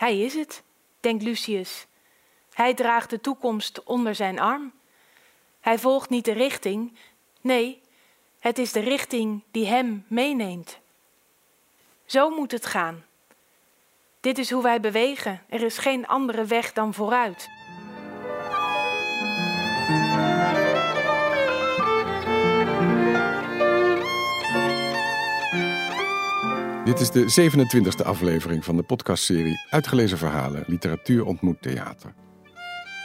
Hij is het, denkt Lucius. Hij draagt de toekomst onder zijn arm. Hij volgt niet de richting, nee, het is de richting die hem meeneemt. Zo moet het gaan. Dit is hoe wij bewegen. Er is geen andere weg dan vooruit. Dit is de 27e aflevering van de podcastserie Uitgelezen Verhalen, Literatuur ontmoet theater.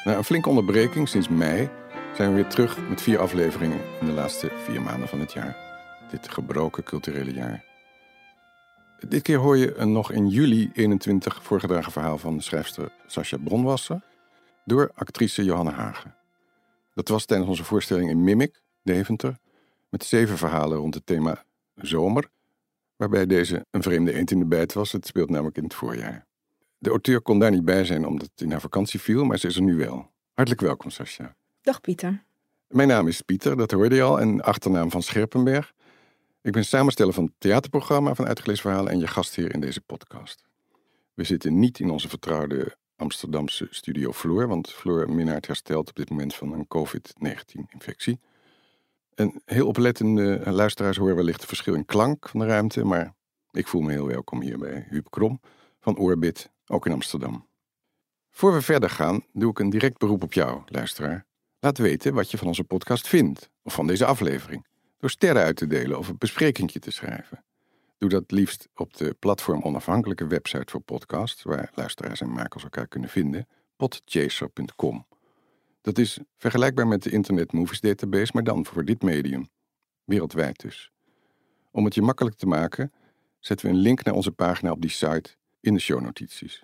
Na een flinke onderbreking sinds mei zijn we weer terug met vier afleveringen in de laatste vier maanden van het jaar. Dit gebroken culturele jaar. Dit keer hoor je een nog in juli 21 voorgedragen verhaal van schrijfster Sascha Bronwasser door actrice Johanna Hagen. Dat was tijdens onze voorstelling in Mimic, Deventer, met zeven verhalen rond het thema zomer, waarbij deze een vreemde eend in de bijt was. Het speelt namelijk in het voorjaar. De auteur kon daar niet bij zijn omdat het in haar vakantie viel, maar ze is er nu wel. Hartelijk welkom, Sascha. Dag Pieter. Mijn naam is Pieter, dat hoorde je al, en achternaam van Scherpenberg. Ik ben samensteller van het theaterprogramma van Uitgelezen Verhalen en je gastheer in deze podcast. We zitten niet in onze vertrouwde Amsterdamse studio Floor, want Floor Minnaert herstelt op dit moment van een COVID-19-infectie. En heel oplettende luisteraars horen wellicht het verschil in klank van de ruimte, maar ik voel me heel welkom hier bij Huub Krom van Orbit, ook in Amsterdam. Voor we verder gaan, doe ik een direct beroep op jou, luisteraar. Laat weten wat je van onze podcast vindt, of van deze aflevering, door sterren uit te delen of een besprekingje te schrijven. Doe dat liefst op de platform onafhankelijke website voor podcasts, waar luisteraars en makers elkaar kunnen vinden, podchaser.com. Dat is vergelijkbaar met de Internet Movies Database, maar dan voor dit medium. Wereldwijd dus. Om het je makkelijk te maken, zetten we een link naar onze pagina op die site in de shownotities.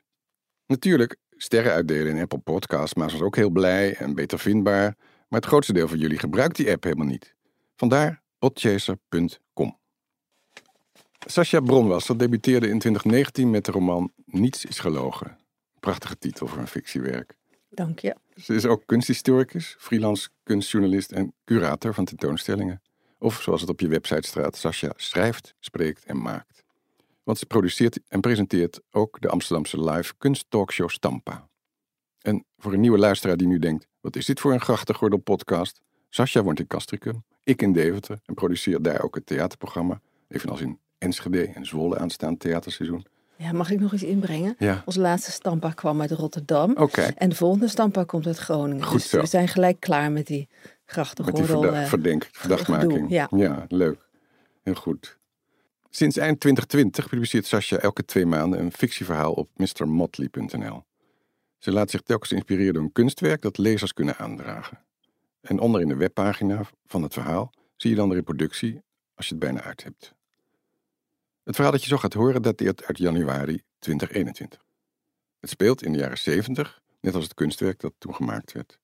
Natuurlijk, sterren uitdelen in Apple Podcasts maakt ons ook heel blij en beter vindbaar, maar het grootste deel van jullie gebruikt die app helemaal niet. Vandaar podchaser.com. Sascha Bronwasser debuteerde in 2019 met de roman Niets is gelogen. Prachtige titel voor een fictiewerk. Dank je. Ze is ook kunsthistoricus, freelance kunstjournalist en curator van tentoonstellingen. Of zoals het op je website staat, Sascha schrijft, spreekt en maakt. Want ze produceert en presenteert ook de Amsterdamse live kunsttalkshow Stampa. En voor een nieuwe luisteraar die nu denkt, wat is dit voor een grachtengordel podcast? Sascha woont in Castricum, ik in Deventer en produceert daar ook het theaterprogramma, evenals in Enschede en Zwolle aanstaand theaterseizoen. Ja, mag ik nog iets inbrengen? Ja. Onze laatste stampa kwam uit Rotterdam. En de volgende stampa komt uit Groningen. Goed dus zo. we zijn gelijk klaar met die Met die grachtengordel. eh, verdenk, verdachtmaking. ja. ja, leuk. Heel goed. Sinds eind 2020 publiceert Sascha elke twee maanden een fictieverhaal op mrmotley.nl. Ze laat zich telkens inspireren door een kunstwerk dat lezers kunnen aandragen. En onder in de webpagina van het verhaal zie je dan de reproductie als je het bijna uit hebt. Het verhaal dat je zo gaat horen dateert uit januari 2021. Het speelt in de jaren 70, net als het kunstwerk dat toen gemaakt werd.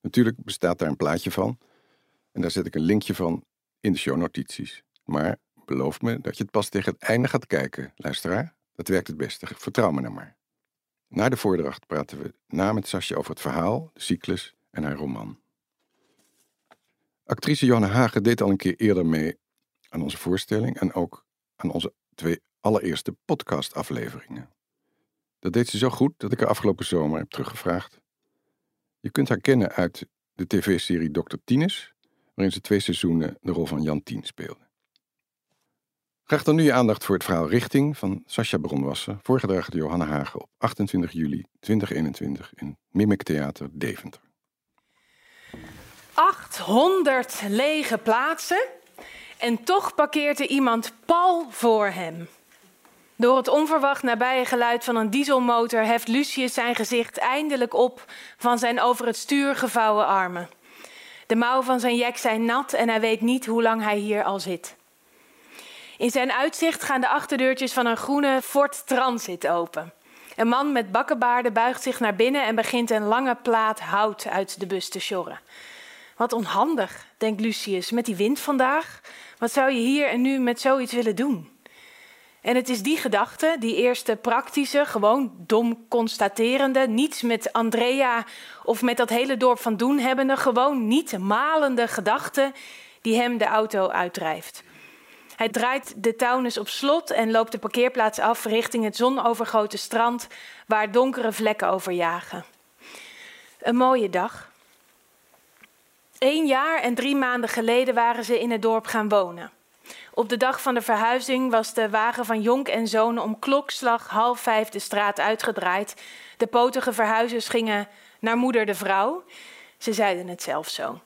Natuurlijk bestaat daar een plaatje van en daar zet ik een linkje van in de shownotities. Maar beloof me dat je het pas tegen het einde gaat kijken, luisteraar. Dat werkt het beste, vertrouw me nou maar. Na de voordracht praten we na met Sascha over het verhaal, de cyclus en haar roman. Actrice Johanna Hagen deed al een keer eerder mee aan onze voorstelling en ook aan onze twee allereerste podcastafleveringen. Dat deed ze zo goed dat ik haar afgelopen zomer heb teruggevraagd. Je kunt haar kennen uit de tv-serie Dr. Tines, waarin ze twee seizoenen de rol van Jan Tien speelde. Graag dan nu je aandacht voor het verhaal Richting van Sascha Bronwasser, voorgedragen door Johanna Hagen op 28 juli 2021 in Mimic Theater Deventer. 800 lege plaatsen en toch parkeert er iemand pal voor hem. Door het onverwacht nabije geluid van een dieselmotor heft Lucius zijn gezicht eindelijk op van zijn over het stuur gevouwen armen. De mouwen van zijn jek zijn nat en hij weet niet hoe lang hij hier al zit. In zijn uitzicht gaan de achterdeurtjes van een groene Ford Transit open. Een man met bakkenbaarden buigt zich naar binnen en begint een lange plaat hout uit de bus te sjorren. Wat onhandig, denkt Lucius, met die wind vandaag. Wat zou je hier en nu met zoiets willen doen? En het is die gedachte, die eerste praktische, gewoon dom constaterende, niets met Andrea of met dat hele dorp van doen hebbende, gewoon niet malende gedachte, die hem de auto uitdrijft. Hij draait de taunus op slot en loopt de parkeerplaats af richting het zonovergoten strand waar donkere vlekken over jagen. Een mooie dag. Eén jaar en drie maanden geleden waren ze in het dorp gaan wonen. Op de dag van de verhuizing was de wagen van Jonk en Zonen om klokslag half vijf de straat uitgedraaid. De potige verhuizers gingen naar moeder de vrouw. Ze zeiden het zelf zo.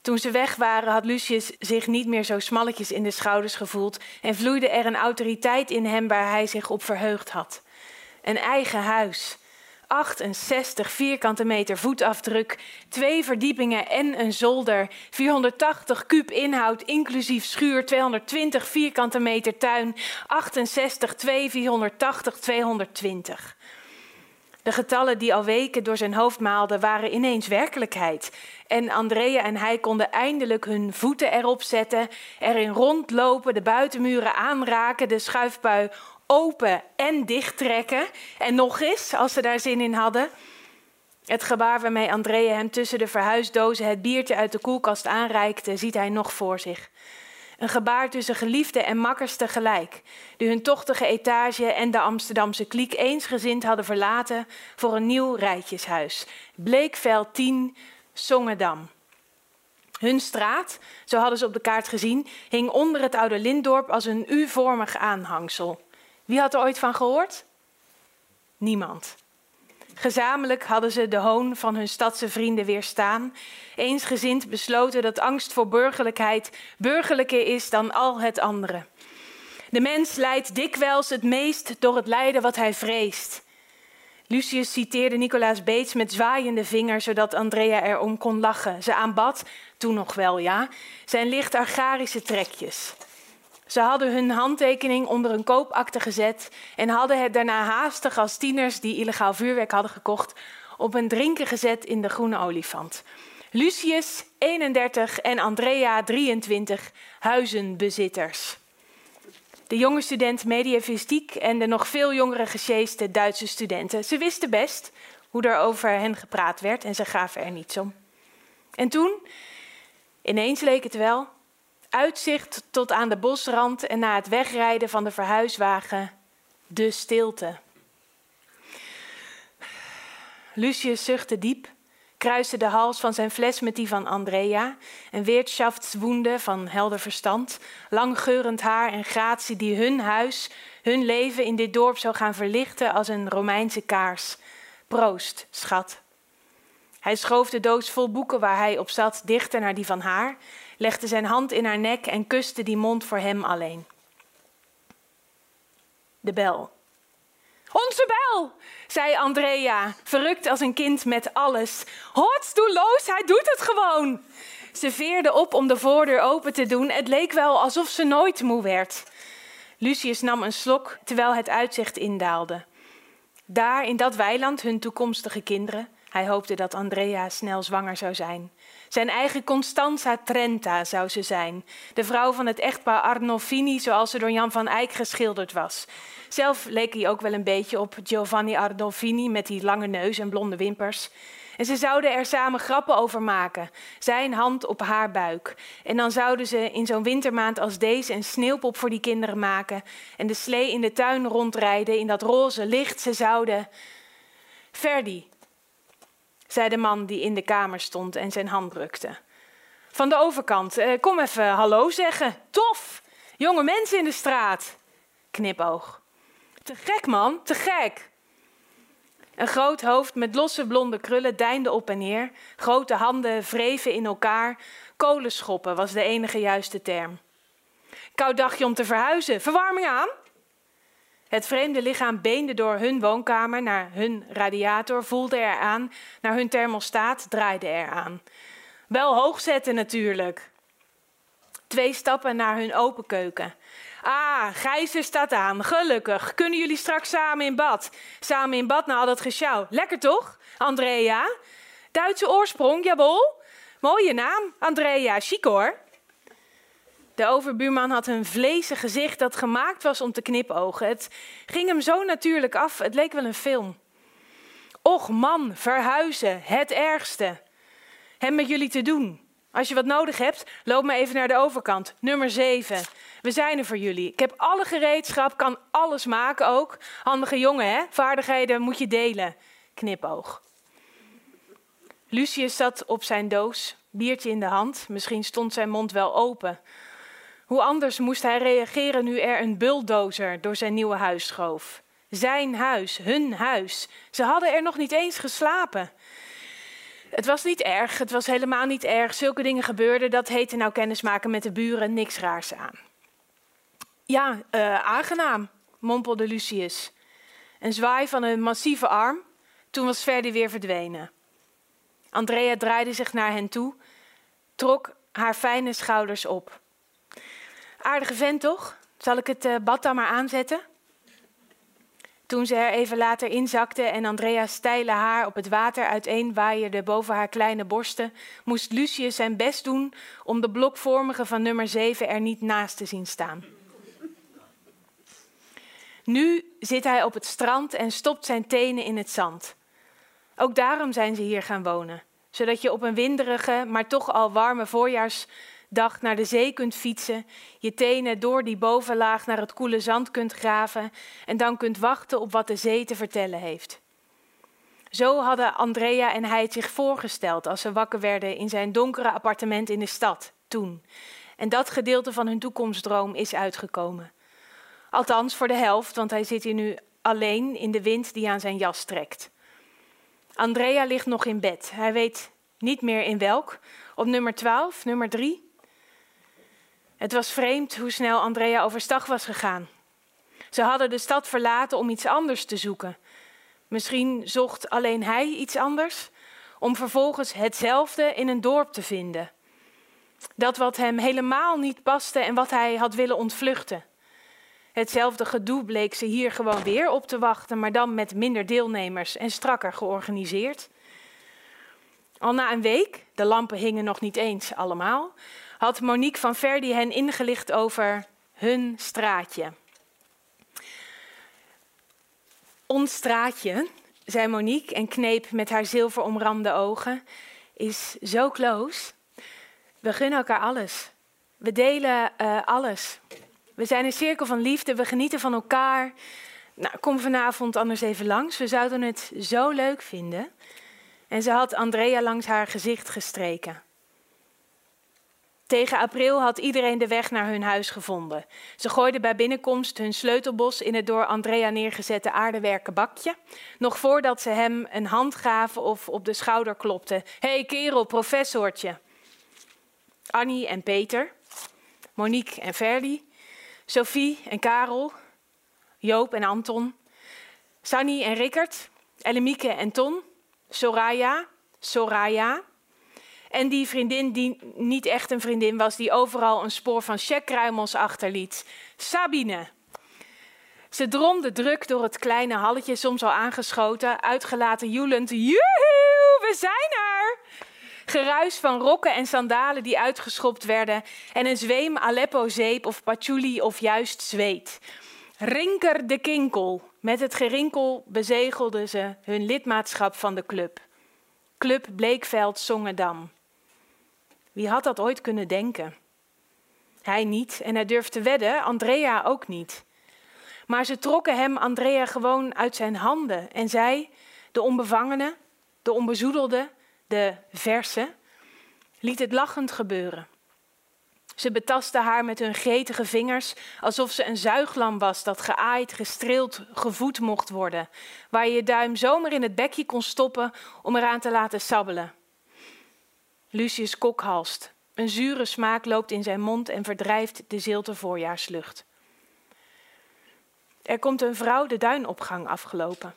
Toen ze weg waren, had Lucius zich niet meer zo smalletjes in de schouders gevoeld en vloeide er een autoriteit in hem waar hij zich op verheugd had. Een eigen huis, 68 vierkante meter voetafdruk, twee verdiepingen en een zolder, 480 kuub inhoud inclusief schuur, 220 vierkante meter tuin, 68, 2, 480, 220. De getallen die al weken door zijn hoofd maalden waren ineens werkelijkheid. En Andrea en hij konden eindelijk hun voeten erop zetten, erin rondlopen, de buitenmuren aanraken, de schuifbui open en dicht trekken. En nog eens, als ze daar zin in hadden. Het gebaar waarmee Andrea hem tussen de verhuisdozen het biertje uit de koelkast aanreikte, ziet hij nog voor zich. Een gebaar tussen geliefde en makkers tegelijk, die hun tochtige etage en de Amsterdamse kliek eensgezind hadden verlaten voor een nieuw rijtjeshuis. Bleekveld 10, Songedam. Hun straat, zo hadden ze op de kaart gezien, hing onder het oude Lindorp als een U-vormig aanhangsel. Wie had er ooit van gehoord? Niemand. Gezamenlijk hadden ze de hoon van hun stadse vrienden weerstaan, eensgezind besloten dat angst voor burgerlijkheid burgerlijker is dan al het andere. De mens lijdt dikwijls het meest door het lijden wat hij vreest. Lucius citeerde Nicolaas Beets met zwaaiende vinger, zodat Andrea erom kon lachen. Ze aanbad, toen nog wel ja, zijn licht archarische trekjes. Ze hadden hun handtekening onder een koopakte gezet en hadden het daarna haastig als tieners die illegaal vuurwerk hadden gekocht op een drinken gezet in de Groene Olifant. Lucius, 31 en Andrea, 23, huizenbezitters. De jonge student mediavistiek en de nog veel jongere gesjeeste Duitse studenten. Ze wisten best hoe er over hen gepraat werd en ze gaven er niets om. En toen, ineens leek het wel, Uitzicht tot aan de bosrand en na het wegrijden van de verhuiswagen, de stilte. Lucius zuchtte diep, kruiste de hals van zijn fles met die van Andrea, een weertschaftswoende van helder verstand, langgeurend haar en gratie die hun huis, hun leven in dit dorp zou gaan verlichten als een Romeinse kaars. Proost, schat. Hij schoof de doos vol boeken waar hij op zat dichter naar die van haar legde zijn hand in haar nek en kuste die mond voor hem alleen. De bel. Onze bel, zei Andrea, verrukt als een kind met alles. Hoort, doe hij doet het gewoon. Ze veerde op om de voordeur open te doen. Het leek wel alsof ze nooit moe werd. Lucius nam een slok terwijl het uitzicht indaalde. Daar in dat weiland hun toekomstige kinderen. Hij hoopte dat Andrea snel zwanger zou zijn. Zijn eigen Constanza Trenta zou ze zijn, de vrouw van het echtpaar Arnolfini zoals ze door Jan van Eyck geschilderd was. Zelf leek hij ook wel een beetje op Giovanni Arnolfini met die lange neus en blonde wimpers. En ze zouden er samen grappen over maken, zijn hand op haar buik. En dan zouden ze in zo'n wintermaand als deze een sneeuwpop voor die kinderen maken en de slee in de tuin rondrijden in dat roze licht. Ze zouden. Verdi, zei de man die in de kamer stond en zijn hand drukte. Van de overkant, eh, kom even hallo zeggen. Tof! Jonge mensen in de straat. Knipoog. Te gek, man, te gek. Een groot hoofd met losse blonde krullen deinde op en neer. Grote handen wreven in elkaar. Kolenschoppen was de enige juiste term. Koud dagje om te verhuizen. Verwarming aan? Het vreemde lichaam beende door hun woonkamer naar hun radiator, voelde eraan, naar hun thermostaat, draaide eraan. Wel hoog zetten natuurlijk. Twee stappen naar hun open keuken. Ah, Gijzer staat aan, gelukkig. Kunnen jullie straks samen in bad? Samen in bad na al dat gesjouw. Lekker toch, Andrea? Duitse oorsprong, jawel. Mooie naam, Andrea, chic hoor. De overbuurman had een vleesig gezicht dat gemaakt was om te knipogen. Het ging hem zo natuurlijk af, het leek wel een film. Och man, verhuizen, het ergste. Hem met jullie te doen. Als je wat nodig hebt, loop maar even naar de overkant. Nummer 7. We zijn er voor jullie. Ik heb alle gereedschap, kan alles maken ook. Handige jongen, hè? Vaardigheden moet je delen. Knipoog. Lucius zat op zijn doos, biertje in de hand. Misschien stond zijn mond wel open. Hoe anders moest hij reageren nu er een bulldozer door zijn nieuwe huis schoof? Zijn huis, hun huis. Ze hadden er nog niet eens geslapen. Het was niet erg, het was helemaal niet erg. Zulke dingen gebeurden, dat heette nou kennismaken met de buren, niks raars aan. Ja, uh, aangenaam, mompelde Lucius. Een zwaai van een massieve arm. Toen was Verdi weer verdwenen. Andrea draaide zich naar hen toe, trok haar fijne schouders op. Aardige vent toch? Zal ik het uh, bad dan maar aanzetten? Toen ze er even later inzakte en Andrea's steile haar op het water uiteenwaaierde boven haar kleine borsten, moest Lucius zijn best doen om de blokvormige van nummer 7 er niet naast te zien staan. Nu zit hij op het strand en stopt zijn tenen in het zand. Ook daarom zijn ze hier gaan wonen, zodat je op een winderige, maar toch al warme voorjaars dag naar de zee kunt fietsen, je tenen door die bovenlaag naar het koele zand kunt graven en dan kunt wachten op wat de zee te vertellen heeft. Zo hadden Andrea en hij het zich voorgesteld als ze wakker werden in zijn donkere appartement in de stad toen. En dat gedeelte van hun toekomstdroom is uitgekomen. Althans voor de helft, want hij zit hier nu alleen in de wind die aan zijn jas trekt. Andrea ligt nog in bed. Hij weet niet meer in welk. Op nummer 12, nummer 3. Het was vreemd hoe snel Andrea overstag was gegaan. Ze hadden de stad verlaten om iets anders te zoeken. Misschien zocht alleen hij iets anders, om vervolgens hetzelfde in een dorp te vinden. Dat wat hem helemaal niet paste en wat hij had willen ontvluchten. Hetzelfde gedoe bleek ze hier gewoon weer op te wachten, maar dan met minder deelnemers en strakker georganiseerd. Al na een week, de lampen hingen nog niet eens allemaal, had Monique van Verdi hen ingelicht over hun straatje. Ons straatje, zei Monique en kneep met haar zilveromramde ogen, is zo close. We gunnen elkaar alles. We delen uh, alles. We zijn een cirkel van liefde, we genieten van elkaar. Nou, kom vanavond anders even langs. We zouden het zo leuk vinden. En ze had Andrea langs haar gezicht gestreken. Tegen april had iedereen de weg naar hun huis gevonden. Ze gooiden bij binnenkomst hun sleutelbos in het door Andrea neergezette aardewerken bakje. Nog voordat ze hem een hand gaven of op de schouder klopten. Hé hey kerel, professortje. Annie en Peter, Monique en Verdi, Sophie en Karel, Joop en Anton, Sunny en Rickert, Ellemieke en Ton, Soraya, Soraya, en die vriendin die niet echt een vriendin was, die overal een spoor van checkkruimels achterliet. Sabine. Ze dromde druk door het kleine halletje, soms al aangeschoten, uitgelaten joelend. Joehoe, we zijn er! Geruis van rokken en sandalen die uitgeschopt werden en een zweem Aleppo-zeep of patchouli of juist zweet. Rinker de kinkel. Met het gerinkel bezegelden ze hun lidmaatschap van de club. Club Bleekveld Songedam. Wie had dat ooit kunnen denken? Hij niet en hij durfde wedden, Andrea ook niet. Maar ze trokken hem, Andrea, gewoon uit zijn handen en zij, de onbevangene, de onbezoedelde, de verse, liet het lachend gebeuren. Ze betasten haar met hun gretige vingers alsof ze een zuiglam was dat geaaid, gestreeld, gevoed mocht worden, waar je je duim zomaar in het bekje kon stoppen om eraan te laten sabbelen. Lucius kokhalst. Een zure smaak loopt in zijn mond en verdrijft de zilte voorjaarslucht. Er komt een vrouw de duinopgang afgelopen.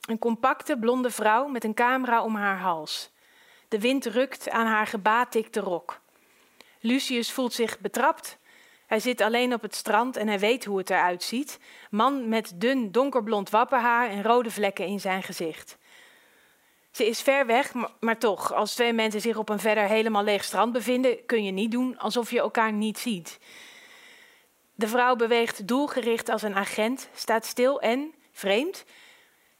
Een compacte blonde vrouw met een camera om haar hals. De wind rukt aan haar gebatikte rok. Lucius voelt zich betrapt. Hij zit alleen op het strand en hij weet hoe het eruit ziet. Man met dun donkerblond wappenhaar en rode vlekken in zijn gezicht. Ze is ver weg, maar toch, als twee mensen zich op een verder helemaal leeg strand bevinden, kun je niet doen alsof je elkaar niet ziet. De vrouw beweegt doelgericht als een agent, staat stil en, vreemd,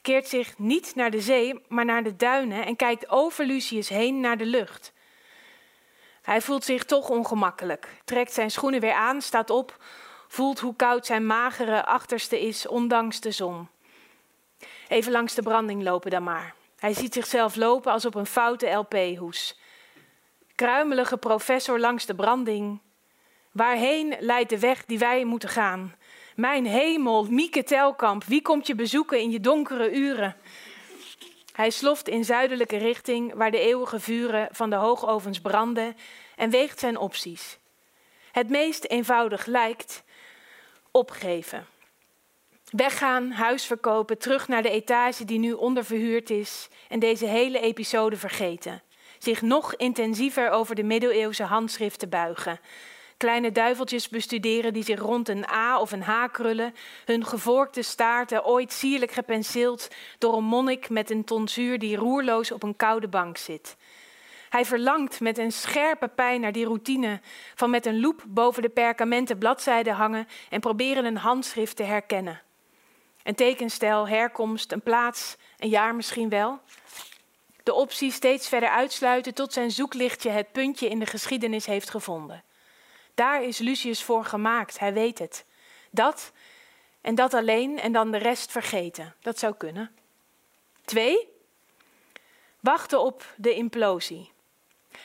keert zich niet naar de zee, maar naar de duinen en kijkt over Lucius heen naar de lucht. Hij voelt zich toch ongemakkelijk, trekt zijn schoenen weer aan, staat op, voelt hoe koud zijn magere achterste is, ondanks de zon. Even langs de branding lopen dan maar. Hij ziet zichzelf lopen als op een foute LP-hoes. Kruimelige professor langs de branding. Waarheen leidt de weg die wij moeten gaan? Mijn hemel, Mieke Telkamp, wie komt je bezoeken in je donkere uren? Hij sloft in zuidelijke richting, waar de eeuwige vuren van de hoogovens branden, en weegt zijn opties. Het meest eenvoudig lijkt opgeven. Weggaan, huis verkopen, terug naar de etage die nu onderverhuurd is en deze hele episode vergeten. Zich nog intensiever over de middeleeuwse handschriften buigen. Kleine duiveltjes bestuderen die zich rond een A of een H krullen, hun gevorkte staarten ooit sierlijk gepenseeld door een monnik met een tonsuur die roerloos op een koude bank zit. Hij verlangt met een scherpe pijn naar die routine van met een loep boven de perkamenten bladzijden hangen en proberen een handschrift te herkennen. Een tekenstijl, herkomst, een plaats, een jaar misschien wel. De optie steeds verder uitsluiten tot zijn zoeklichtje het puntje in de geschiedenis heeft gevonden. Daar is Lucius voor gemaakt, hij weet het. Dat en dat alleen en dan de rest vergeten. Dat zou kunnen. Twee, wachten op de implosie.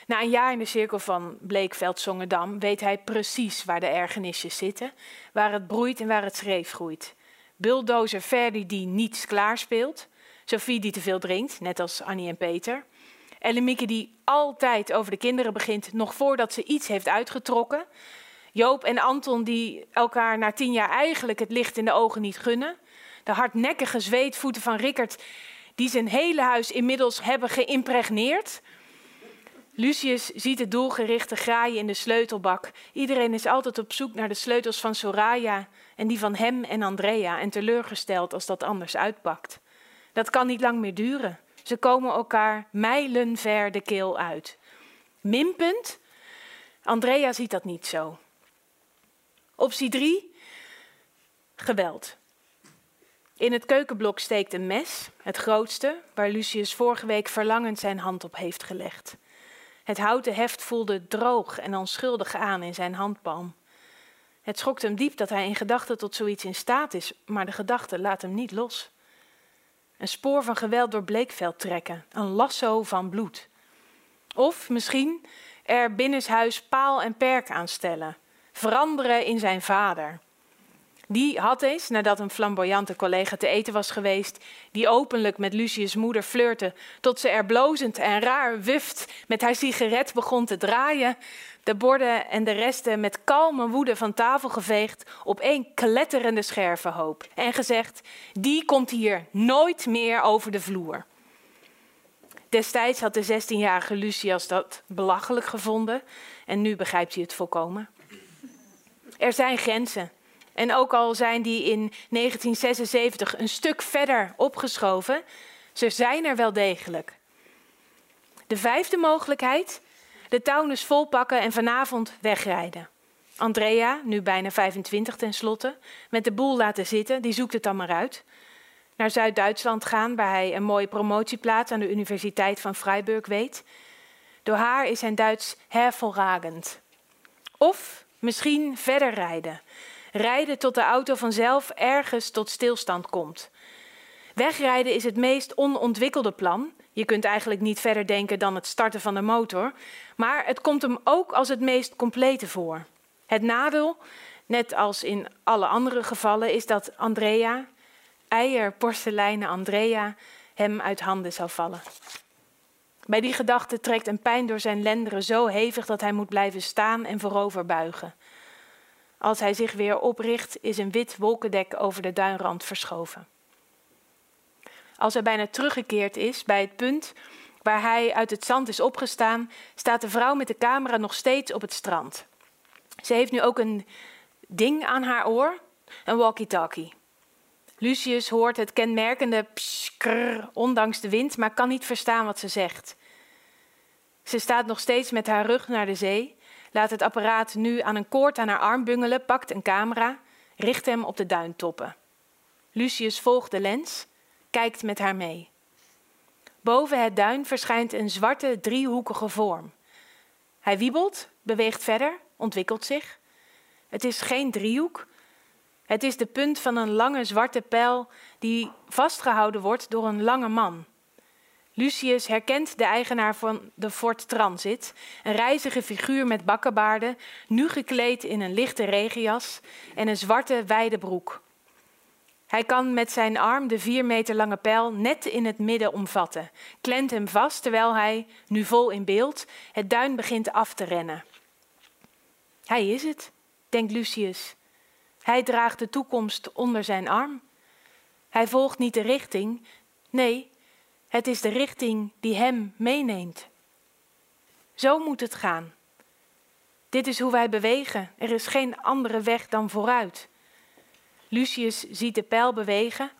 Na een jaar in de cirkel van Bleekveld-Zongedam weet hij precies waar de ergernisjes zitten, waar het broeit en waar het schreef groeit. Bulldozer Ferdi die niets klaarspeelt, Sophie die te veel drinkt, net als Annie en Peter. Ellemieke die altijd over de kinderen begint, nog voordat ze iets heeft uitgetrokken. Joop en Anton die elkaar na tien jaar eigenlijk het licht in de ogen niet gunnen. De hardnekkige zweetvoeten van Rickert die zijn hele huis inmiddels hebben geïmpregneerd. Lucius ziet het doelgerichte graaien in de sleutelbak. Iedereen is altijd op zoek naar de sleutels van Soraya en die van hem en Andrea en teleurgesteld als dat anders uitpakt. Dat kan niet lang meer duren. Ze komen elkaar mijlenver de keel uit. Minpunt? Andrea ziet dat niet zo. Optie 3. Geweld. In het keukenblok steekt een mes, het grootste, waar Lucius vorige week verlangend zijn hand op heeft gelegd. Het houten heft voelde droog en onschuldig aan in zijn handpalm. Het schokte hem diep dat hij in gedachten tot zoiets in staat is, maar de gedachte laat hem niet los. Een spoor van geweld door Bleekveld trekken, een lasso van bloed. Of misschien er binnenshuis paal en perk aanstellen, veranderen in zijn vader. Die had eens, nadat een flamboyante collega te eten was geweest, die openlijk met Lucius' moeder flirte, tot ze er blozend en raar wuft met haar sigaret begon te draaien, de borden en de resten met kalme woede van tafel geveegd op één kletterende schervenhoop. En gezegd: Die komt hier nooit meer over de vloer. Destijds had de 16-jarige Lucius dat belachelijk gevonden en nu begrijpt hij het volkomen. Er zijn grenzen. En ook al zijn die in 1976 een stuk verder opgeschoven, ze zijn er wel degelijk. De vijfde mogelijkheid de taunus volpakken en vanavond wegrijden. Andrea, nu bijna 25 tenslotte, met de boel laten zitten, die zoekt het dan maar uit. Naar Zuid-Duitsland gaan, waar hij een mooie promotieplaats aan de Universiteit van Freiburg weet. Door haar is zijn Duits hervorragend. Of misschien verder rijden. Rijden tot de auto vanzelf ergens tot stilstand komt. Wegrijden is het meest onontwikkelde plan, je kunt eigenlijk niet verder denken dan het starten van de motor. Maar het komt hem ook als het meest complete voor. Het nadeel, net als in alle andere gevallen, is dat Andrea, eier, porseleinen Andrea, hem uit handen zou vallen. Bij die gedachte trekt een pijn door zijn lenderen zo hevig dat hij moet blijven staan en voorover buigen. Als hij zich weer opricht, is een wit wolkendek over de duinrand verschoven als hij bijna teruggekeerd is bij het punt waar hij uit het zand is opgestaan, staat de vrouw met de camera nog steeds op het strand. Ze heeft nu ook een ding aan haar oor, een walkie-talkie. Lucius hoort het kenmerkende pskrr, ondanks de wind, maar kan niet verstaan wat ze zegt. Ze staat nog steeds met haar rug naar de zee, laat het apparaat nu aan een koord aan haar arm bungelen, pakt een camera, richt hem op de duintoppen. Lucius volgt de lens kijkt met haar mee. Boven het duin verschijnt een zwarte driehoekige vorm. Hij wiebelt, beweegt verder, ontwikkelt zich. Het is geen driehoek. Het is de punt van een lange zwarte pijl die vastgehouden wordt door een lange man. Lucius herkent de eigenaar van de Fort Transit, een reizige figuur met bakkenbaarden, nu gekleed in een lichte regenjas en een zwarte wijde broek. Hij kan met zijn arm de vier meter lange pijl net in het midden omvatten, klemt hem vast terwijl hij, nu vol in beeld, het duin begint af te rennen. Hij is het, denkt Lucius. Hij draagt de toekomst onder zijn arm. Hij volgt niet de richting, nee, het is de richting die hem meeneemt. Zo moet het gaan. Dit is hoe wij bewegen. Er is geen andere weg dan vooruit. Lucius ziet de pijl bewegen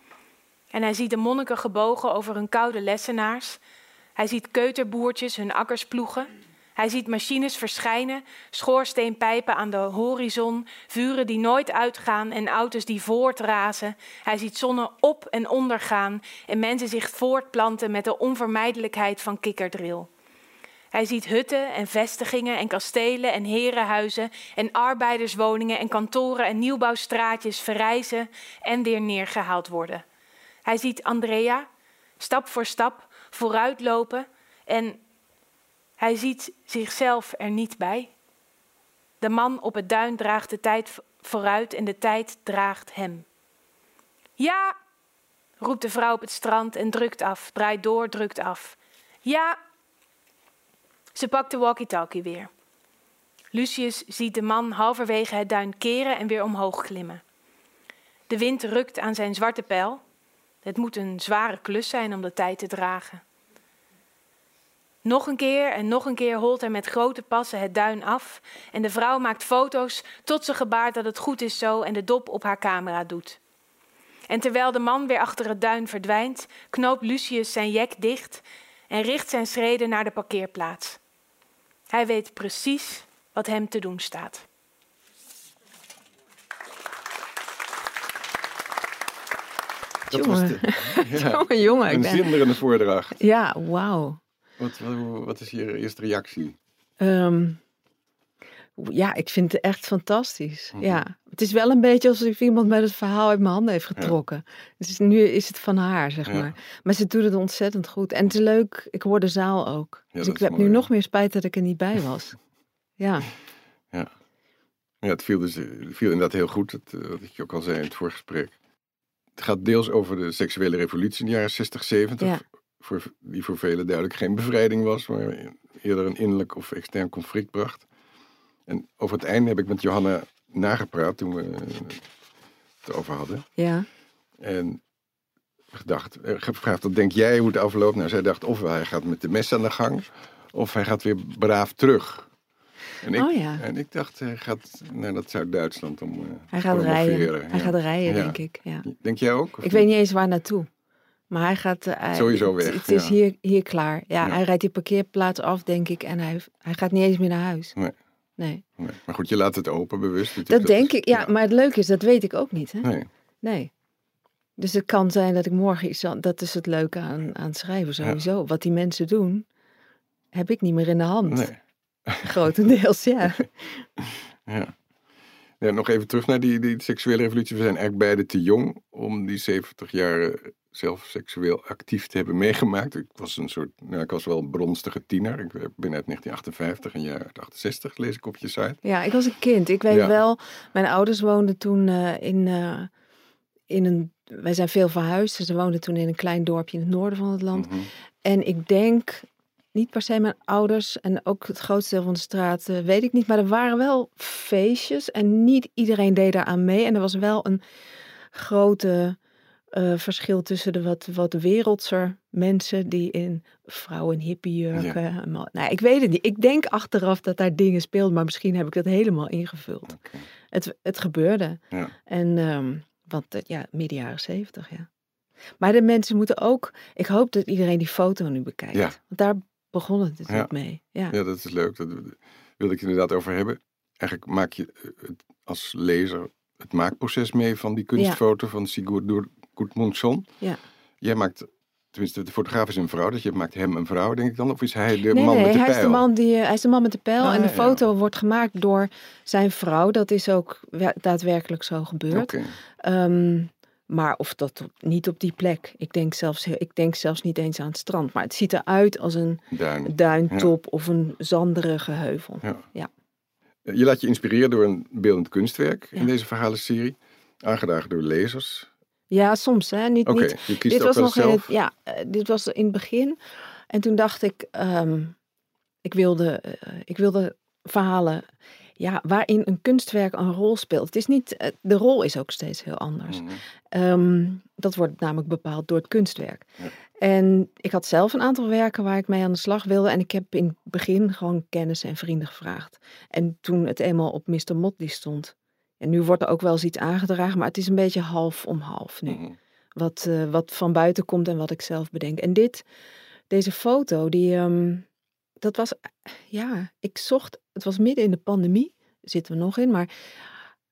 en hij ziet de monniken gebogen over hun koude lessenaars. Hij ziet keuterboertjes hun akkers ploegen. Hij ziet machines verschijnen, schoorsteenpijpen aan de horizon, vuren die nooit uitgaan en auto's die voortrazen. Hij ziet zonnen op en ondergaan en mensen zich voortplanten met de onvermijdelijkheid van kikkerdril. Hij ziet hutten en vestigingen en kastelen en herenhuizen en arbeiderswoningen en kantoren en nieuwbouwstraatjes verrijzen en weer neergehaald worden. Hij ziet Andrea stap voor stap vooruitlopen en hij ziet zichzelf er niet bij. De man op het duin draagt de tijd vooruit en de tijd draagt hem. Ja, roept de vrouw op het strand en drukt af, draait door, drukt af. Ja, ze pakt de walkie-talkie weer. Lucius ziet de man halverwege het duin keren en weer omhoog klimmen. De wind rukt aan zijn zwarte pijl. Het moet een zware klus zijn om de tijd te dragen. Nog een keer en nog een keer holt hij met grote passen het duin af en de vrouw maakt foto's tot ze gebaart dat het goed is zo en de dop op haar camera doet. En terwijl de man weer achter het duin verdwijnt, knoopt Lucius zijn jek dicht en richt zijn schreden naar de parkeerplaats. Hij weet precies wat hem te doen staat. Dat was de, ja, Jongen, jongen. Ik een ben... zinderende voordracht. Ja, wauw. Wat, wat, wat is je eerste reactie? Ehm, ja, ik vind het echt fantastisch. Mhm. Ja, het is wel een beetje alsof iemand met het verhaal uit mijn handen heeft getrokken. Dus nu is het van haar, zeg Ja. maar. Maar ze doet het ontzettend goed. En het is leuk, ik hoor de zaal ook. dus ik heb nu nog meer spijt dat ik er niet bij was. ja, Ja, het viel, dus, het viel inderdaad heel goed, het, eh, wat ik je ook al zei in het voorgesprek. Het gaat deels over de seksuele revolutie in de jaren 60, 70. Ja. Voor, die voor velen duidelijk geen bevrijding was, maar eerder een innerlijk of extern conflict bracht. En over het einde heb ik met Johanna nagepraat toen we het erover hadden. ja. En gedacht, eh, gevraagd, wat denk jij hoe het afloopt? Nou, zij dacht, of hij gaat met de mes aan de gang, of hij gaat weer braaf terug. En ik, Oh ja. en ik dacht, hij gaat naar dat Zuid-Duitsland om eh, Hij te gaat rijden. Hij gaat rijden, Ja. denk ik. Ja. Denk jij ook? Ik weet niet eens waar naartoe. Maar hij gaat... eh, hij- Sowieso het- weg, Het is ja. hier, hier klaar. Ja, Ja. hij rijdt die parkeerplaats af, denk ik. En hij, hij gaat niet eens meer naar huis. Nee. Nee. Nee. Maar goed, je laat het open, bewust. Dat natuurlijk. denk is- ik. Ja, maar het leuke is, dat weet ik ook niet. Hè? Nee, Nee. Dus het kan zijn dat ik morgen iets... Dat is het leuke aan, aan schrijven sowieso. Wat die mensen doen, heb ik niet meer in de hand. nee. Grotendeels, ja. Ja. ja. Nog even terug naar die, die seksuele revolutie. We zijn eigenlijk beide te jong om die 70 jaar zelf seksueel actief te hebben meegemaakt. Ik was een soort, nou, ik was wel een bronstige tiener. Ik ben uit 1958 en jaar 68, lees ik op je site. Ja, ik was een kind. Ik weet Ja. wel, mijn ouders woonden toen eh, in, eh, in een... Wij zijn veel verhuisd. Dus ze woonden toen in een klein dorpje in het noorden van het land. Mhm. En ik denk, niet per se mijn ouders en ook het grootste deel van de straat, eh, weet ik niet. Maar er waren wel feestjes en niet iedereen deed daar aan mee. En er was wel een grote eh, verschil tussen de wat, wat wereldser mensen die in vrouwen hippiejurken. en man- Nou, ik weet het niet. Ik denk achteraf dat daar dingen speelden, maar misschien heb ik dat helemaal ingevuld. Het, het gebeurde. Ja. En, ehm, want eh, ja, midden jaren zeventig, ja. Maar de mensen moeten ook, ik hoop dat iedereen die foto nu bekijkt. Ja. Want daar begon het natuurlijk Ja. mee. Ja. Ja, dat is leuk. Daar wilde ik het inderdaad over hebben. Eigenlijk maak je eh, als lezer het maakproces mee van die kunstfoto van Sigurdur Gudmundsson. Ja. Jij maakt, tenminste de fotograaf is een vrouw, dus je maakt hem een vrouw, denk ik dan? Of is hij de nee, man nee, met de hij pijl? is, de man die, eh, hij is de man met de pijl. Ah, en de ja. foto wordt gemaakt door zijn vrouw. Dat is ook daadwerkelijk zo gebeurd. Oké, Ehm, maar of dat op- niet op die plek. Ik denk, zelfs, ik denk zelfs niet eens aan het strand. Maar het ziet eruit als een duin. duintop of een zanderige heuvel. Ja. Ja. Je laat je inspireren door een beeldend kunstwerk in deze verhalenserie. Aangedragen door lezers. Ja, soms hè. Niet, niet, dit was nog in het, ja, eh, dit was in het begin. En toen dacht ik, ehm, ik, wilde, eh, ik wilde verhalen ja, waarin een kunstwerk een rol speelt. Het is niet, eh, de rol is ook steeds heel anders. Mhm. Ehm, dat wordt namelijk bepaald door het kunstwerk. Ja. En ik had zelf een aantal werken waar ik mee aan de slag wilde. En ik heb in het begin gewoon kennis en vrienden gevraagd. En toen het eenmaal op Mr. Motley stond. En nu wordt er ook wel eens iets aangedragen, maar het is een beetje half om half nu. Mhm. Wat, eh, wat van buiten komt en wat ik zelf bedenk. En dit, deze foto, die, ehm, dat was, ja, ik zocht, het was midden in de pandemie, zitten we nog in, maar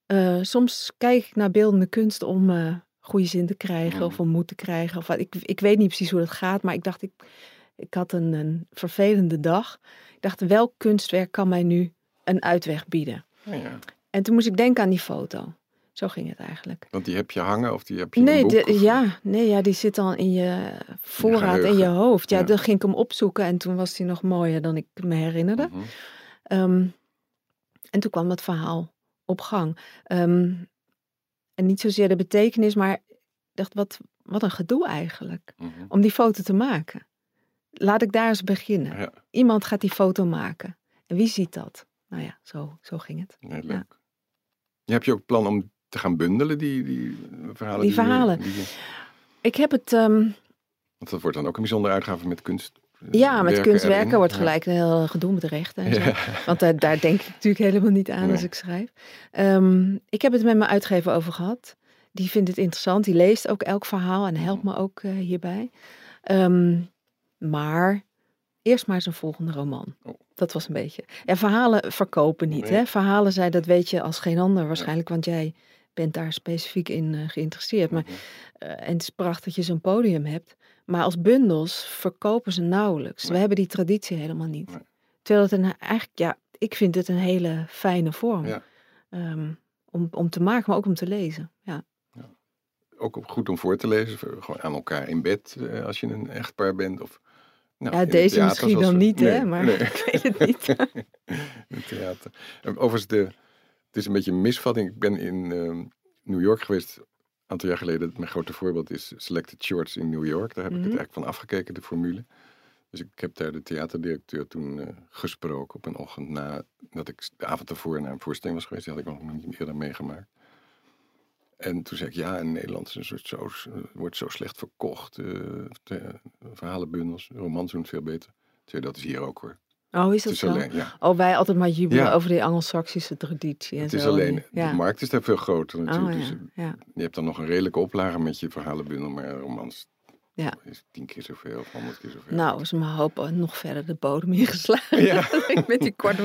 eh, soms kijk ik naar beeldende kunst om eh goede zin te krijgen of Mhm. om moed te krijgen. Of wat. Ik, ik weet niet precies hoe dat gaat, maar ik dacht, ik, ik had een, een vervelende dag. Ik dacht, welk kunstwerk kan mij nu een uitweg bieden? Ja, ja. En toen moest ik denken aan die foto. Zo ging het eigenlijk. Want die heb je hangen of die heb je Nee, boek? de- ja, nee, ja, die zit dan in je voorraad, in je hoofd. Ja, Ja. dan ging ik hem opzoeken en toen was hij nog mooier dan ik me herinnerde. Mhm. Ehm, en toen kwam het verhaal op gang. Ehm, en niet zozeer de betekenis, maar ik dacht, wat, wat een gedoe eigenlijk. Mhm. Om die foto te maken. Laat ik daar eens beginnen. Ja, Iemand gaat die foto maken. En wie ziet dat? Nou ja, zo, zo ging het. nee, leuk. Je hebt je ook plan om te gaan bundelen, die, die verhalen? Die je- verhalen. die Ik heb het... ehm, want dat wordt dan ook een bijzondere uitgave met kunst. eh, Ja, met werken kunstwerken erin. wordt gelijk een heel gedoe met rechten en zo. Want daar, daar denk ik natuurlijk helemaal niet aan als ik schrijf. Ehm, ik heb het met mijn uitgever over gehad. Die vindt het interessant. Die leest ook elk verhaal en helpt me ook eh, hierbij. Ehm, maar eerst maar zijn volgende roman. Oh. Dat was een beetje. Ja, verhalen verkopen niet. Nee. Hè? Verhalen zijn, dat weet je als geen ander waarschijnlijk. Want jij bent daar specifiek in eh, geïnteresseerd. Maar Mhm. eh, en het is prachtig dat je zo'n podium hebt. Maar als bundels verkopen ze nauwelijks. We hebben die traditie helemaal niet. Nee. Terwijl het een, eigenlijk, ja, ik vind het een hele fijne vorm. Ja. Ehm, om, om te maken, maar ook om te lezen. Ja. Ook goed om voor te lezen, gewoon aan elkaar in bed eh, als je een echtpaar bent. Of, nou, Ja, deze misschien dan we- niet, hè, maar nee. ik weet het niet. het theater. En Overigens, de, het is een beetje een misvatting. Ik ben in ehm, New York geweest, een aantal jaar geleden. Mijn grote voorbeeld is Selected Shorts in New York. Daar heb ik Mhm. het eigenlijk van afgekeken, de formule. Dus ik heb daar de theaterdirecteur toen eh, gesproken op een ochtend na dat ik de avond ervoor naar een voorstelling was geweest. Die had ik nog niet eerder meegemaakt. En toen zei ik, ja, in Nederland is een soort zo, eh, wordt zo slecht verkocht. te- verhalenbundels, romans doen het veel beter. Zei, dat is hier ook hoor. Oh, is dat is zo? alleen, ja. Oh, wij altijd maar jubelen Ja. over die Anglo-Saxische traditie en Het zo. is alleen, Ja. de markt is daar veel groter natuurlijk. Oh, Dus je hebt dan nog een redelijke oplage met je verhalenbundel, maar romans Ja. is tien keer zoveel of honderd keer zoveel. Nou, is mijn hoop nog verder de bodem ingeslagen. Ja. Met die korte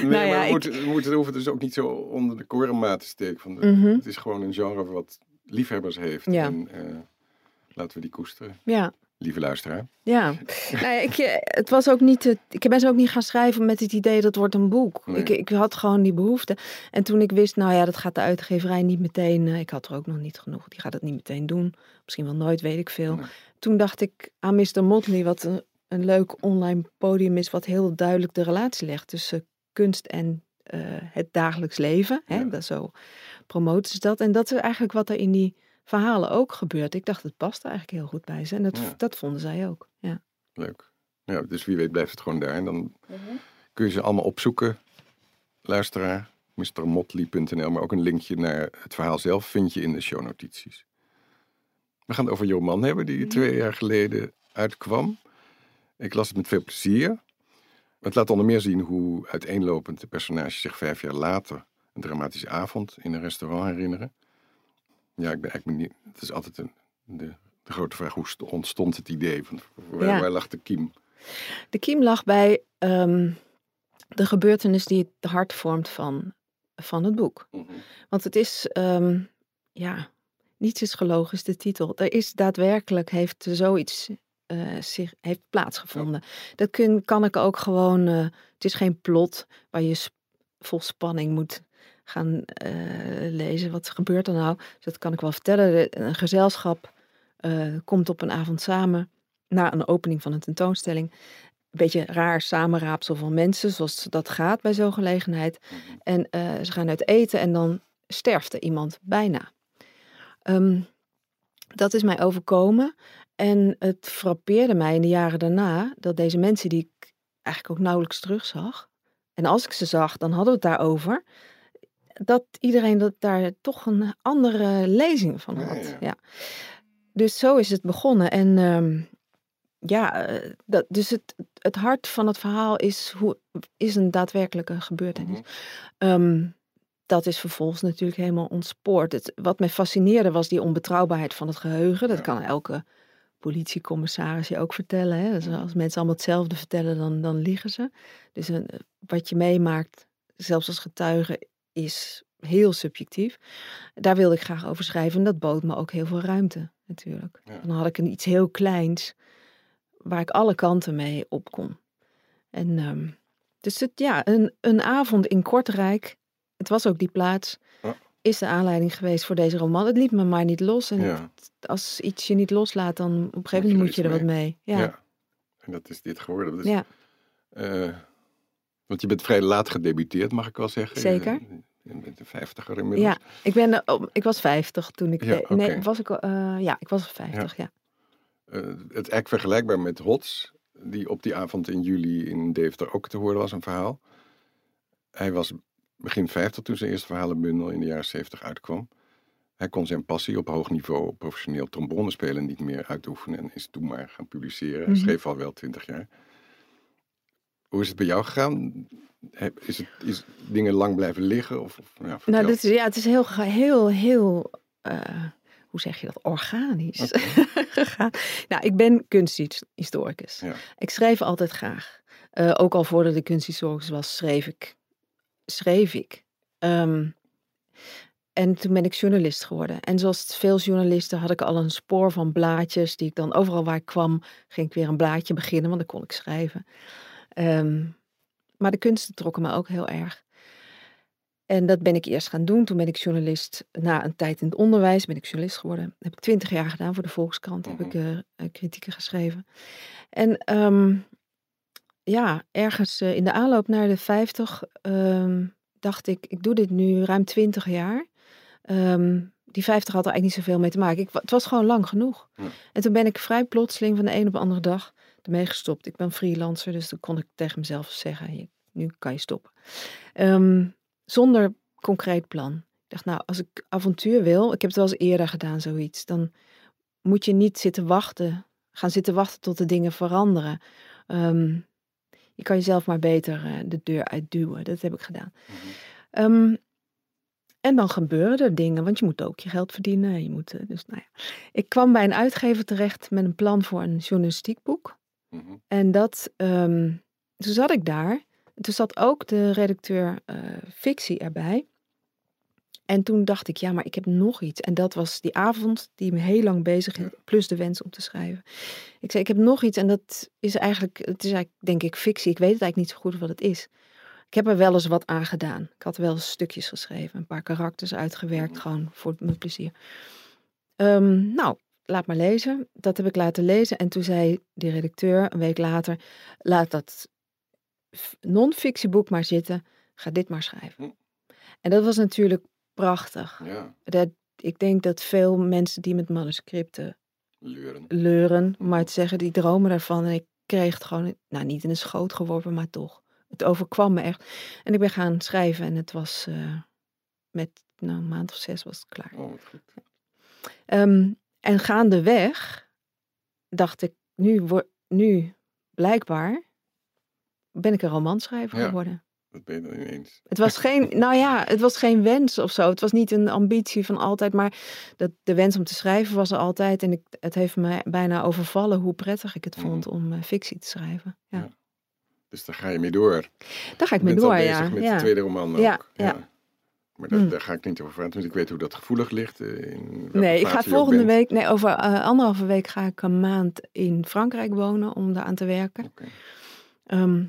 nee, nou ja, maar we, ik- moeten, hoeven dus ook niet zo onder de korenmaat te steken. Van de- Mhm. Het is gewoon een genre wat liefhebbers heeft. Ja. En eh, laten we die koesteren. Ja. Lieve luisteraar. Ja, nou ja, ik, eh, het was ook niet. Het, ik ben zo ook niet gaan schrijven met het idee dat wordt een boek. Nee. Ik, ik had gewoon die behoefte. En toen ik wist, nou ja, dat gaat de uitgeverij niet meteen. eh, ik had er ook nog niet genoeg. Die gaat het niet meteen doen. Misschien wel nooit, weet ik veel. Nee. Toen dacht ik aan Mr. Motley, wat een, een leuk online podium is, wat heel duidelijk de relatie legt tussen kunst en eh, het dagelijks leven. Hè? Ja. Dat zo promoten ze dat. En dat is eigenlijk wat er in die verhalen ook gebeurt. Ik dacht, het past eigenlijk heel goed bij ze. En dat, Ja. dat vonden zij ook. Ja. Leuk. Ja, dus wie weet blijft het gewoon daar. En dan kun je ze allemaal opzoeken. Luisteraar, mrmotley.nl. Maar ook een linkje naar het verhaal zelf vind je in de shownotities. We gaan het over roman hebben die twee jaar geleden uitkwam. Ik las het met veel plezier. Het laat onder meer zien hoe uiteenlopend de personages zich vijf jaar later een dramatische avond in een restaurant herinneren. Ja, ik ben eigenlijk benieuwd. Het is altijd een, de, de grote vraag, hoe st- ontstond het idee? Van, waar, Ja. waar lag de kiem? De kiem lag bij ehm, de gebeurtenis die het hart vormt van, van het boek. Want het is, ehm, ja, Niets is gelogen is de titel. Er is daadwerkelijk, heeft zoiets uh, zich, heeft plaatsgevonden. Dat kun, kan ik ook gewoon, uh, het is geen plot waar je vol spanning moet gaan uh, lezen. Wat gebeurt er nou? Dus dat kan ik wel vertellen. Een gezelschap komt op een avond samen na een opening van een tentoonstelling. Een beetje raar samenraapsel van mensen, zoals dat gaat bij zo'n gelegenheid. Mhm. En ze gaan uit eten en dan sterft er iemand bijna. Um, dat is mij overkomen. En het frappeerde mij in de jaren daarna dat deze mensen die ik eigenlijk ook nauwelijks terugzag. En als ik ze zag, dan hadden we het daarover. Dat iedereen dat daar toch een andere lezing van had. Ja, Dus zo is het begonnen. En ehm, ja, eh, dat, dus het, het hart van het verhaal is, hoe, is een daadwerkelijke gebeurtenis. Mm dat is vervolgens natuurlijk helemaal ontspoord. Het, wat mij fascineerde was die onbetrouwbaarheid van het geheugen. Dat kan elke politiecommissaris je ook vertellen. Hè? Dus als mensen allemaal hetzelfde vertellen, dan, dan liegen ze. Dus een, wat je meemaakt, zelfs als getuige, is heel subjectief. Daar wilde ik graag over schrijven en dat bood me ook heel veel ruimte natuurlijk. Dan had ik een iets heel kleins waar ik alle kanten mee op kon. En um, dus het, ja, een, een avond in Kortrijk het was ook die plaats, is de aanleiding geweest voor deze roman. Het liet me maar niet los. En als iets je niet loslaat, dan op een gegeven moment moet je er wat mee. Ja. ja. En dat is dit geworden. Is, ja. Uh, want je bent vrij laat gedebuteerd, mag ik wel zeggen. Zeker. Je bent een vijftiger inmiddels. Ja, ik, ben, uh, ik was vijftig toen ik... Ja, okay. Nee, was ik... Uh, ja, ik was vijftig, ja. ja. het is eigenlijk vergelijkbaar met Hots, die op die avond in juli in Deventer ook te horen was, een verhaal. Hij was begin 50 toen zijn eerste verhalenbundel in de jaren 70 uitkwam. Hij kon zijn passie op hoog niveau professioneel trombone spelen niet meer uitoefenen en is toen maar gaan publiceren. Hij mhm. schreef al wel 20 jaar. Hoe is het bij jou gegaan? Is het is dingen lang blijven liggen? Of, of ja, nou, dit is, ja, het is heel, heel, heel, uh, hoe zeg je dat, organisch gegaan. Nou, ik ben kunsthistoricus. Ja. Ik schreef altijd graag. Uh, ook al voordat ik kunsthistoricus was, schreef ik schreef ik. Ehm, en toen ben ik journalist geworden. En zoals veel journalisten had ik al een spoor van blaadjes, die ik dan overal waar ik kwam, ging ik weer een blaadje beginnen, want dan kon ik schrijven. Ehm, maar de kunsten trokken me ook heel erg. En dat ben ik eerst gaan doen. Toen ben ik journalist, na een tijd in het onderwijs, ben ik journalist geworden. Dat heb ik twintig jaar gedaan voor de Volkskrant, heb ik uh, kritieken geschreven. En um, ja, ergens eh, in de aanloop naar de 50 ehm, dacht ik, ik doe dit nu ruim 20 jaar. Ehm, die 50 had er eigenlijk niet zoveel mee te maken. Ik, het was gewoon lang genoeg. En toen ben ik vrij plotseling van de een op de andere dag ermee gestopt. Ik ben freelancer, dus dan kon ik tegen mezelf zeggen, nu kan je stoppen. Ehm, zonder concreet plan. Ik dacht, nou, als ik avontuur wil, ik heb het wel eens eerder gedaan, zoiets, dan moet je niet zitten wachten, gaan zitten wachten tot de dingen veranderen. Um, je kan jezelf maar beter uh, de deur uitduwen. Dat heb ik gedaan. Mhm. Um, en dan gebeuren er dingen, want je moet ook je geld verdienen. Je moet, uh, dus, nou ja. Ik kwam bij een uitgever terecht met een plan voor een journalistiek boek. Mhm. En dat, um, toen zat ik daar. Toen zat ook de redacteur uh, fictie erbij. En toen dacht ik, ja, maar ik heb nog iets. En dat was die avond die me heel lang bezig hield, plus de wens om te schrijven. Ik zei, ik heb nog iets en dat is eigenlijk, het is eigenlijk, denk ik, fictie. Ik weet het eigenlijk niet zo goed wat het is. Ik heb er wel eens wat aan gedaan. Ik had wel eens stukjes geschreven, een paar karakters uitgewerkt, mhm. gewoon voor mijn plezier. Um, nou, laat maar lezen. Dat heb ik laten lezen. En toen zei de redacteur een week later, laat dat non-fictieboek maar zitten. Ga dit maar schrijven. Hm. En dat was natuurlijk prachtig. Ja. Dat, ik denk dat veel mensen die met manuscripten leuren, leuren maar te zeggen, die dromen daarvan. En ik kreeg het gewoon, nou niet in een schoot geworpen, maar toch. Het overkwam me echt. En ik ben gaan schrijven en het was uh, met nou, een maand of zes was het klaar. Oh, goed. Um, en gaandeweg dacht ik, nu, nu blijkbaar ben ik een romanschrijver ja. geworden. Dat ben je dan ineens. Het was geen, nou ja, het was geen wens of zo. Het was niet een ambitie van altijd, maar dat, de wens om te schrijven was er altijd. En ik, het heeft me bijna overvallen hoe prettig ik het mhm. vond om uh, fictie te schrijven. Ja. ja. Dus daar ga je mee door. Daar ga ik mee door, ja. met ja. de tweede roman ook. Ja, ja. Maar daar, Hmm. daar ga ik niet over praten, want ik weet hoe dat gevoelig ligt. eh, in Nee, ik ga volgende week, nee, over eh, anderhalve week ga ik een maand in Frankrijk wonen om daar aan te werken. Oké. Ehm,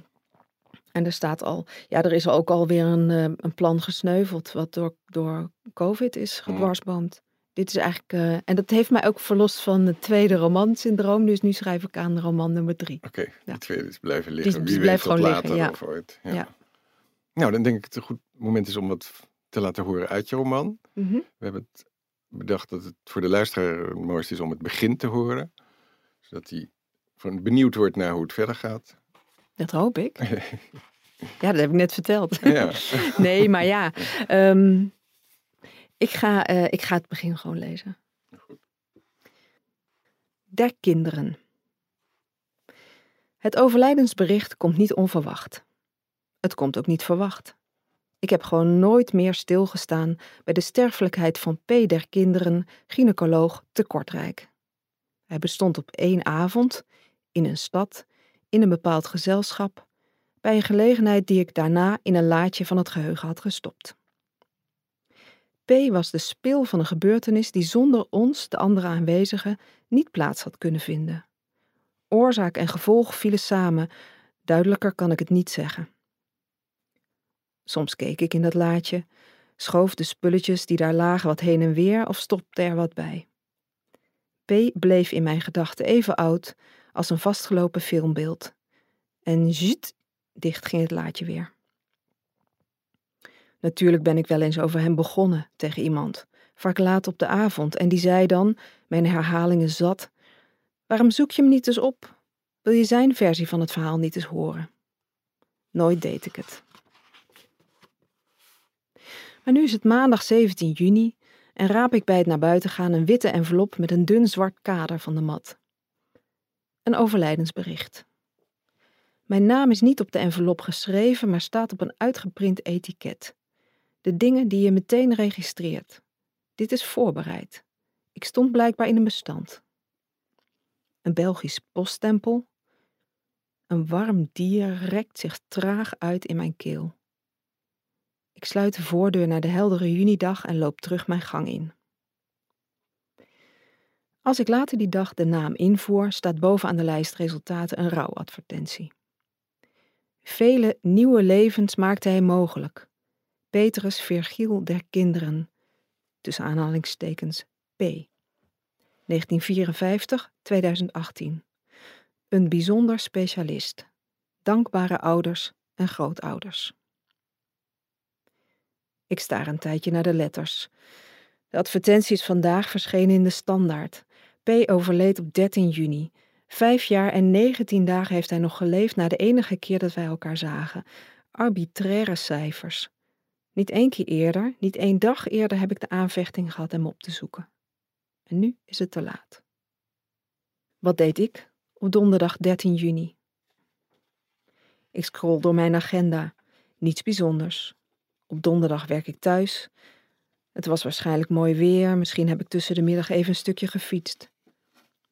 en er staat al, ja, er is ook alweer een, eh, een plan gesneuveld wat door, door COVID is gedwarsboomd. Dit is eigenlijk, en dat heeft mij ook verlost van het tweede romansyndroom. Dus nu schrijf ik aan roman nummer drie. Oké, Ja. die twee is blijven liggen. Die Wie blijft weet gewoon later liggen, ja. of ooit. Ja. Ja. Nou, dan denk ik dat het een goed moment is om wat te laten horen uit je roman. Mhm. We hebben het bedacht dat het voor de luisteraar het mooiste is om het begin te horen. Zodat hij van benieuwd wordt naar hoe het verder gaat. Dat hoop ik. Ja, dat heb ik net verteld. ja. Nee, maar ja. ehm, ik, ga, eh, ik ga het begin gewoon lezen. Der kinderen. Het overlijdensbericht komt niet onverwacht. Het komt ook niet verwacht. Ik heb gewoon nooit meer stilgestaan bij de sterfelijkheid van P. der kinderen, gynaecoloog te Kortrijk. Hij bestond op één avond, in een stad, in een bepaald gezelschap, bij een gelegenheid die ik daarna in een laadje van het geheugen had gestopt. P was de spil van een gebeurtenis die zonder ons, de andere aanwezigen, niet plaats had kunnen vinden. Oorzaak en gevolg vielen samen, duidelijker kan ik het niet zeggen. Soms keek ik in dat laadje, schoof de spulletjes die daar lagen wat heen en weer of stopte er wat bij. P bleef in mijn gedachten even oud als een vastgelopen filmbeeld. En zut, dicht ging het laadje weer. Natuurlijk ben ik wel eens over hem begonnen tegen iemand, vaak laat op de avond, en die zei dan, mijn herhalingen zat: Waarom zoek je hem niet eens op? Wil je zijn versie van het verhaal niet eens horen? Nooit deed ik het. Maar nu is het maandag 17 juni en raap ik bij het naar buiten gaan een witte envelop met een dun zwart kader van de mat. Een overlijdensbericht. Mijn naam is niet op de envelop geschreven, maar staat op een uitgeprint etiket. De dingen die je meteen registreert. Dit is voorbereid. Ik stond blijkbaar in een bestand. Een Belgisch poststempel. Een warm dier rekt zich traag uit in mijn keel. Ik sluit de voordeur naar de heldere junidag en loop terug mijn gang in. Als ik later die dag de naam invoer, staat bovenaan de lijst resultaten een rouwadvertentie. Vele nieuwe levens maakte hij mogelijk. Petrus Virgiel der Kinderen, tussen aanhalingstekens P. 1954-2018. Een bijzonder specialist. Dankbare ouders en grootouders. Ik staar een tijdje naar de letters. De advertentie is vandaag verschenen in de Standaard. P. overleed op 13 juni. Vijf jaar en 19 dagen heeft hij nog geleefd na de enige keer dat wij elkaar zagen. Arbitraire cijfers. Niet één keer eerder, niet één dag eerder heb ik de aanvechting gehad hem op te zoeken. En nu is het te laat. Wat deed ik op donderdag 13 juni? Ik scroll door mijn agenda. Niets bijzonders. Op donderdag werk ik thuis. Het was waarschijnlijk mooi weer, misschien heb ik tussen de middag even een stukje gefietst.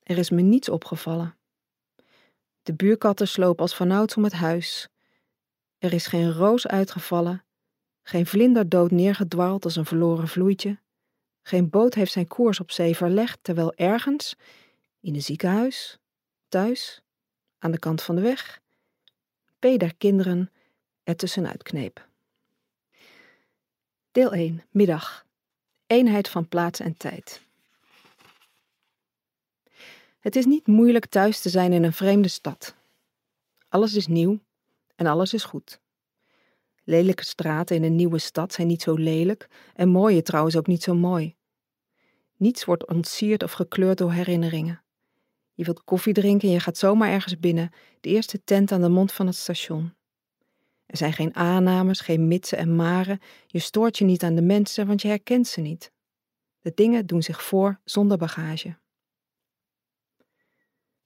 Er is me niets opgevallen. De buurkatten slopen als vanouds om het huis. Er is geen roos uitgevallen, geen vlinder dood neergedwarreld als een verloren vloeitje. Geen boot heeft zijn koers op zee verlegd, terwijl ergens, in een ziekenhuis, thuis, aan de kant van de weg, P der kinderen er tussenuit kneep. Deel 1, middag. Eenheid van plaats en tijd. Het is niet moeilijk thuis te zijn in een vreemde stad. Alles is nieuw en alles is goed. Lelijke straten in een nieuwe stad zijn niet zo lelijk en mooie trouwens ook niet zo mooi. Niets wordt ontsierd of gekleurd door herinneringen. Je wilt koffie drinken en je gaat zomaar ergens binnen, de eerste tent aan de mond van het station. Er zijn geen aannames, geen mitsen en maren. Je stoort je niet aan de mensen, want je herkent ze niet. De dingen doen zich voor zonder bagage.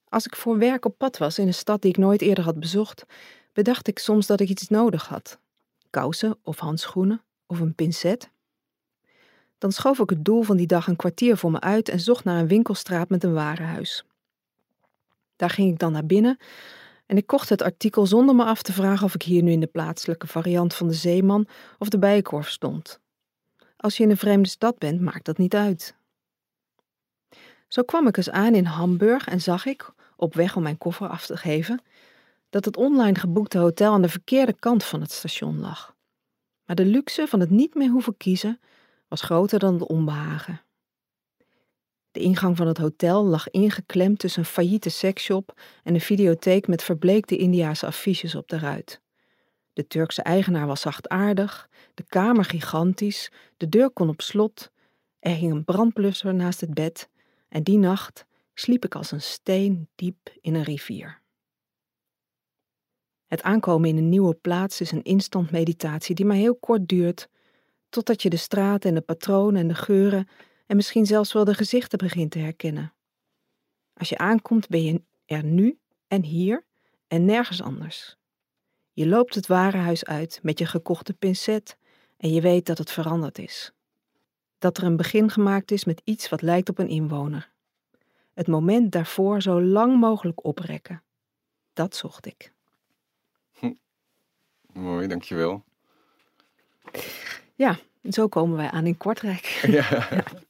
Als ik voor werk op pad was in een stad die ik nooit eerder had bezocht, bedacht ik soms dat ik iets nodig had. Kousen of handschoenen of een pincet. Dan schoof ik het doel van die dag een kwartier voor me uit en zocht naar een winkelstraat met een warenhuis. Daar ging ik dan naar binnen en ik kocht het artikel zonder me af te vragen of ik hier nu in de plaatselijke variant van de zeeman of de bijenkorf stond. Als je in een vreemde stad bent, maakt dat niet uit. Zo kwam ik eens aan in Hamburg en zag ik, op weg om mijn koffer af te geven, dat het online geboekte hotel aan de verkeerde kant van het station lag. Maar de luxe van het niet meer hoeven kiezen was groter dan het onbehagen. De ingang van het hotel lag ingeklemd tussen een failliete seksshop en een videotheek met verbleekte Indiase affiches op de ruit. De Turkse eigenaar was zachtaardig, de kamer gigantisch, de deur kon op slot, er hing een brandblusser naast het bed en die nacht sliep ik als een steen diep in een rivier. Het aankomen in een nieuwe plaats is een instant meditatie die maar heel kort duurt, totdat je de straten en de patronen en de geuren en misschien zelfs wel de gezichten begint te herkennen. Als je aankomt ben je er nu en hier en nergens anders. Je loopt het warenhuis uit met je gekochte pincet en je weet dat het veranderd is. Dat er een begin gemaakt is met iets wat lijkt op een inwoner. Het moment daarvoor zo lang mogelijk oprekken. Dat zocht ik. Mooi, dankjewel. Ja, zo komen wij aan in Kortrijk. Ja.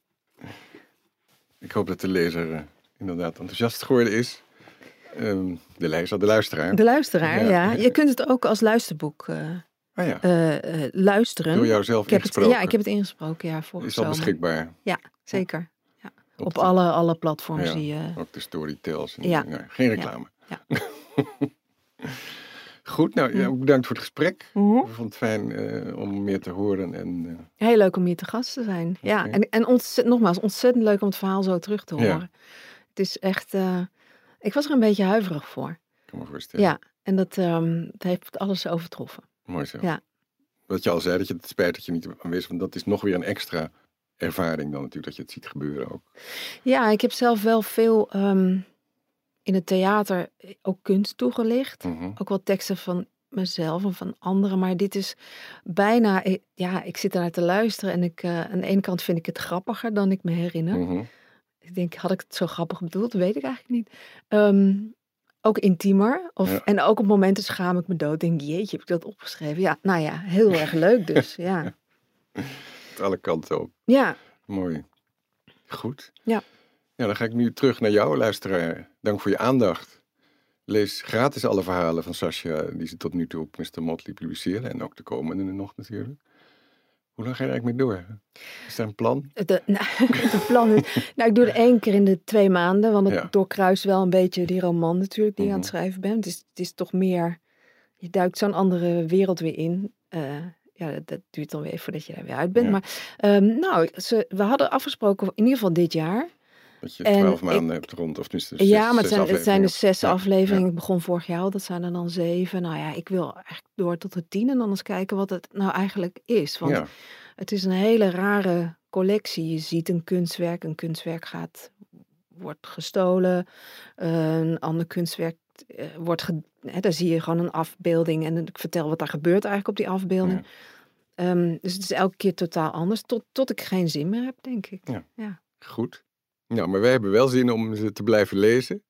Ik hoop dat de lezer uh, inderdaad enthousiast geworden is. Um, de lezer, de luisteraar. De luisteraar, ja. ja. Je kunt het ook als luisterboek uh, ah, ja. uh, luisteren. Door jou zelf ik heb ingesproken. Het, ja, ik heb het ingesproken, ja. Is al beschikbaar? Ja, zeker. Ja. Op, Op alle, alle platforms die je... Ook de Storytels. En ja. Geen reclame. Ja. Goed, nou ja, bedankt voor het gesprek. Mm -hmm. Ik vond het fijn uh, om meer te horen. En, uh... Heel leuk om hier te gast te zijn. Okay. Ja, en, en ontzettend, nogmaals, ontzettend leuk om het verhaal zo terug te horen. Ja. Het is echt, uh, ik was er een beetje huiverig voor. Ik kan me voorstellen. Ja, en dat, um, dat heeft alles overtroffen. Mooi zo. Ja. Wat je al zei, dat je het spijt dat je niet aanwezig want dat is nog weer een extra ervaring dan natuurlijk, dat je het ziet gebeuren ook. Ja, ik heb zelf wel veel um, in het theater ook kunst toegelicht. Mm -hmm. Ook wel teksten van mezelf en van anderen. Maar dit is bijna, ja, ik zit ernaar te luisteren en ik, uh, aan de ene kant vind ik het grappiger dan ik me herinner. Mm -hmm. Ik denk, had ik het zo grappig bedoeld? Weet ik eigenlijk niet. Um, ook intiemer. Of, Ja. En ook op momenten schaam ik me dood. Denk, jeetje, heb ik dat opgeschreven? Ja, nou ja, heel erg leuk dus. Ja, alle kanten op. ja. Mooi. Goed. Ja. Ja, dan ga ik nu terug naar jou, luisteraar. Dank voor je aandacht. Lees gratis alle verhalen van Sascha die ze tot nu toe op Mr. Motley publiceerde. En ook de komende nog natuurlijk. Hoe lang ga je er eigenlijk mee door? Is er een plan? De, nou, het plan is, nou, ik doe het één keer in de twee maanden, want het Ja. doorkruist wel een beetje die roman natuurlijk die ik aan het Mhm. schrijven ben. Het is, het is toch meer, je duikt zo'n andere wereld weer in. Eh, ja, dat, dat duurt dan weer even voordat je daar weer uit bent. Ja. Maar ehm, nou, ze, we hadden afgesproken, in ieder geval dit jaar. Dat je twaalf ik- maanden hebt rond, of tenminste zes, ja, maar het zijn, het zijn dus zes Ja, afleveringen. Ik begon vorig jaar al, dat zijn er dan zeven. Nou ja, ik wil eigenlijk door tot de tien en dan eens kijken wat het nou eigenlijk is. Want Ja, het is een hele rare collectie. Je ziet een kunstwerk, een kunstwerk gaat, wordt gestolen. Een ander kunstwerk eh, wordt, ge, hè, daar zie je gewoon een afbeelding. En ik vertel wat daar gebeurt eigenlijk op die afbeelding. Ehm, dus het is elke keer totaal anders, tot, tot ik geen zin meer heb, denk ik. Ja. goed. Nou, maar wij hebben wel zin om ze te blijven lezen.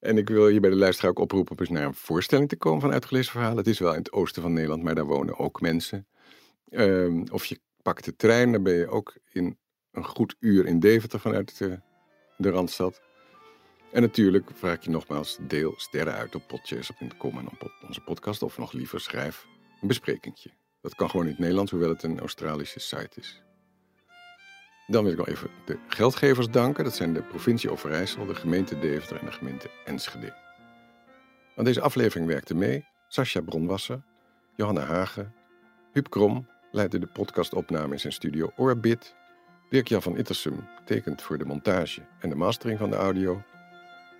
En ik wil hier bij de luisteraar ook oproepen om eens naar een voorstelling te komen van uitgelezen verhalen. Het is wel in het oosten van Nederland, maar daar wonen ook mensen. Ehm, of je pakt de trein, dan ben je ook in een goed uur in Deventer vanuit de, de Randstad. En natuurlijk vraag je nogmaals, deel sterren uit op podchaser.com en op onze podcast. Of nog liever schrijf een besprekingje. Dat kan gewoon in het Nederlands, hoewel het een Australische site is. Dan wil ik nog even de geldgevers danken. Dat zijn de provincie Overijssel, de gemeente Deventer en de gemeente Enschede. Aan deze aflevering werkte mee Sascha Bronwasser, Johanna Hagen, Huub Krom leidde de podcastopname in zijn studio Orbit. Dirk-Jan van Ittersum tekent voor de montage en de mastering van de audio.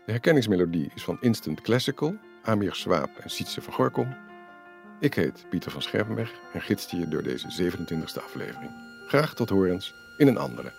De herkenningsmelodie is van Instant Classical, Amir Swaap en Sietse van Gorkom. Ik heet Pieter van Scherpenberg en gidste je door deze 27e aflevering. Graag tot horens in een andere.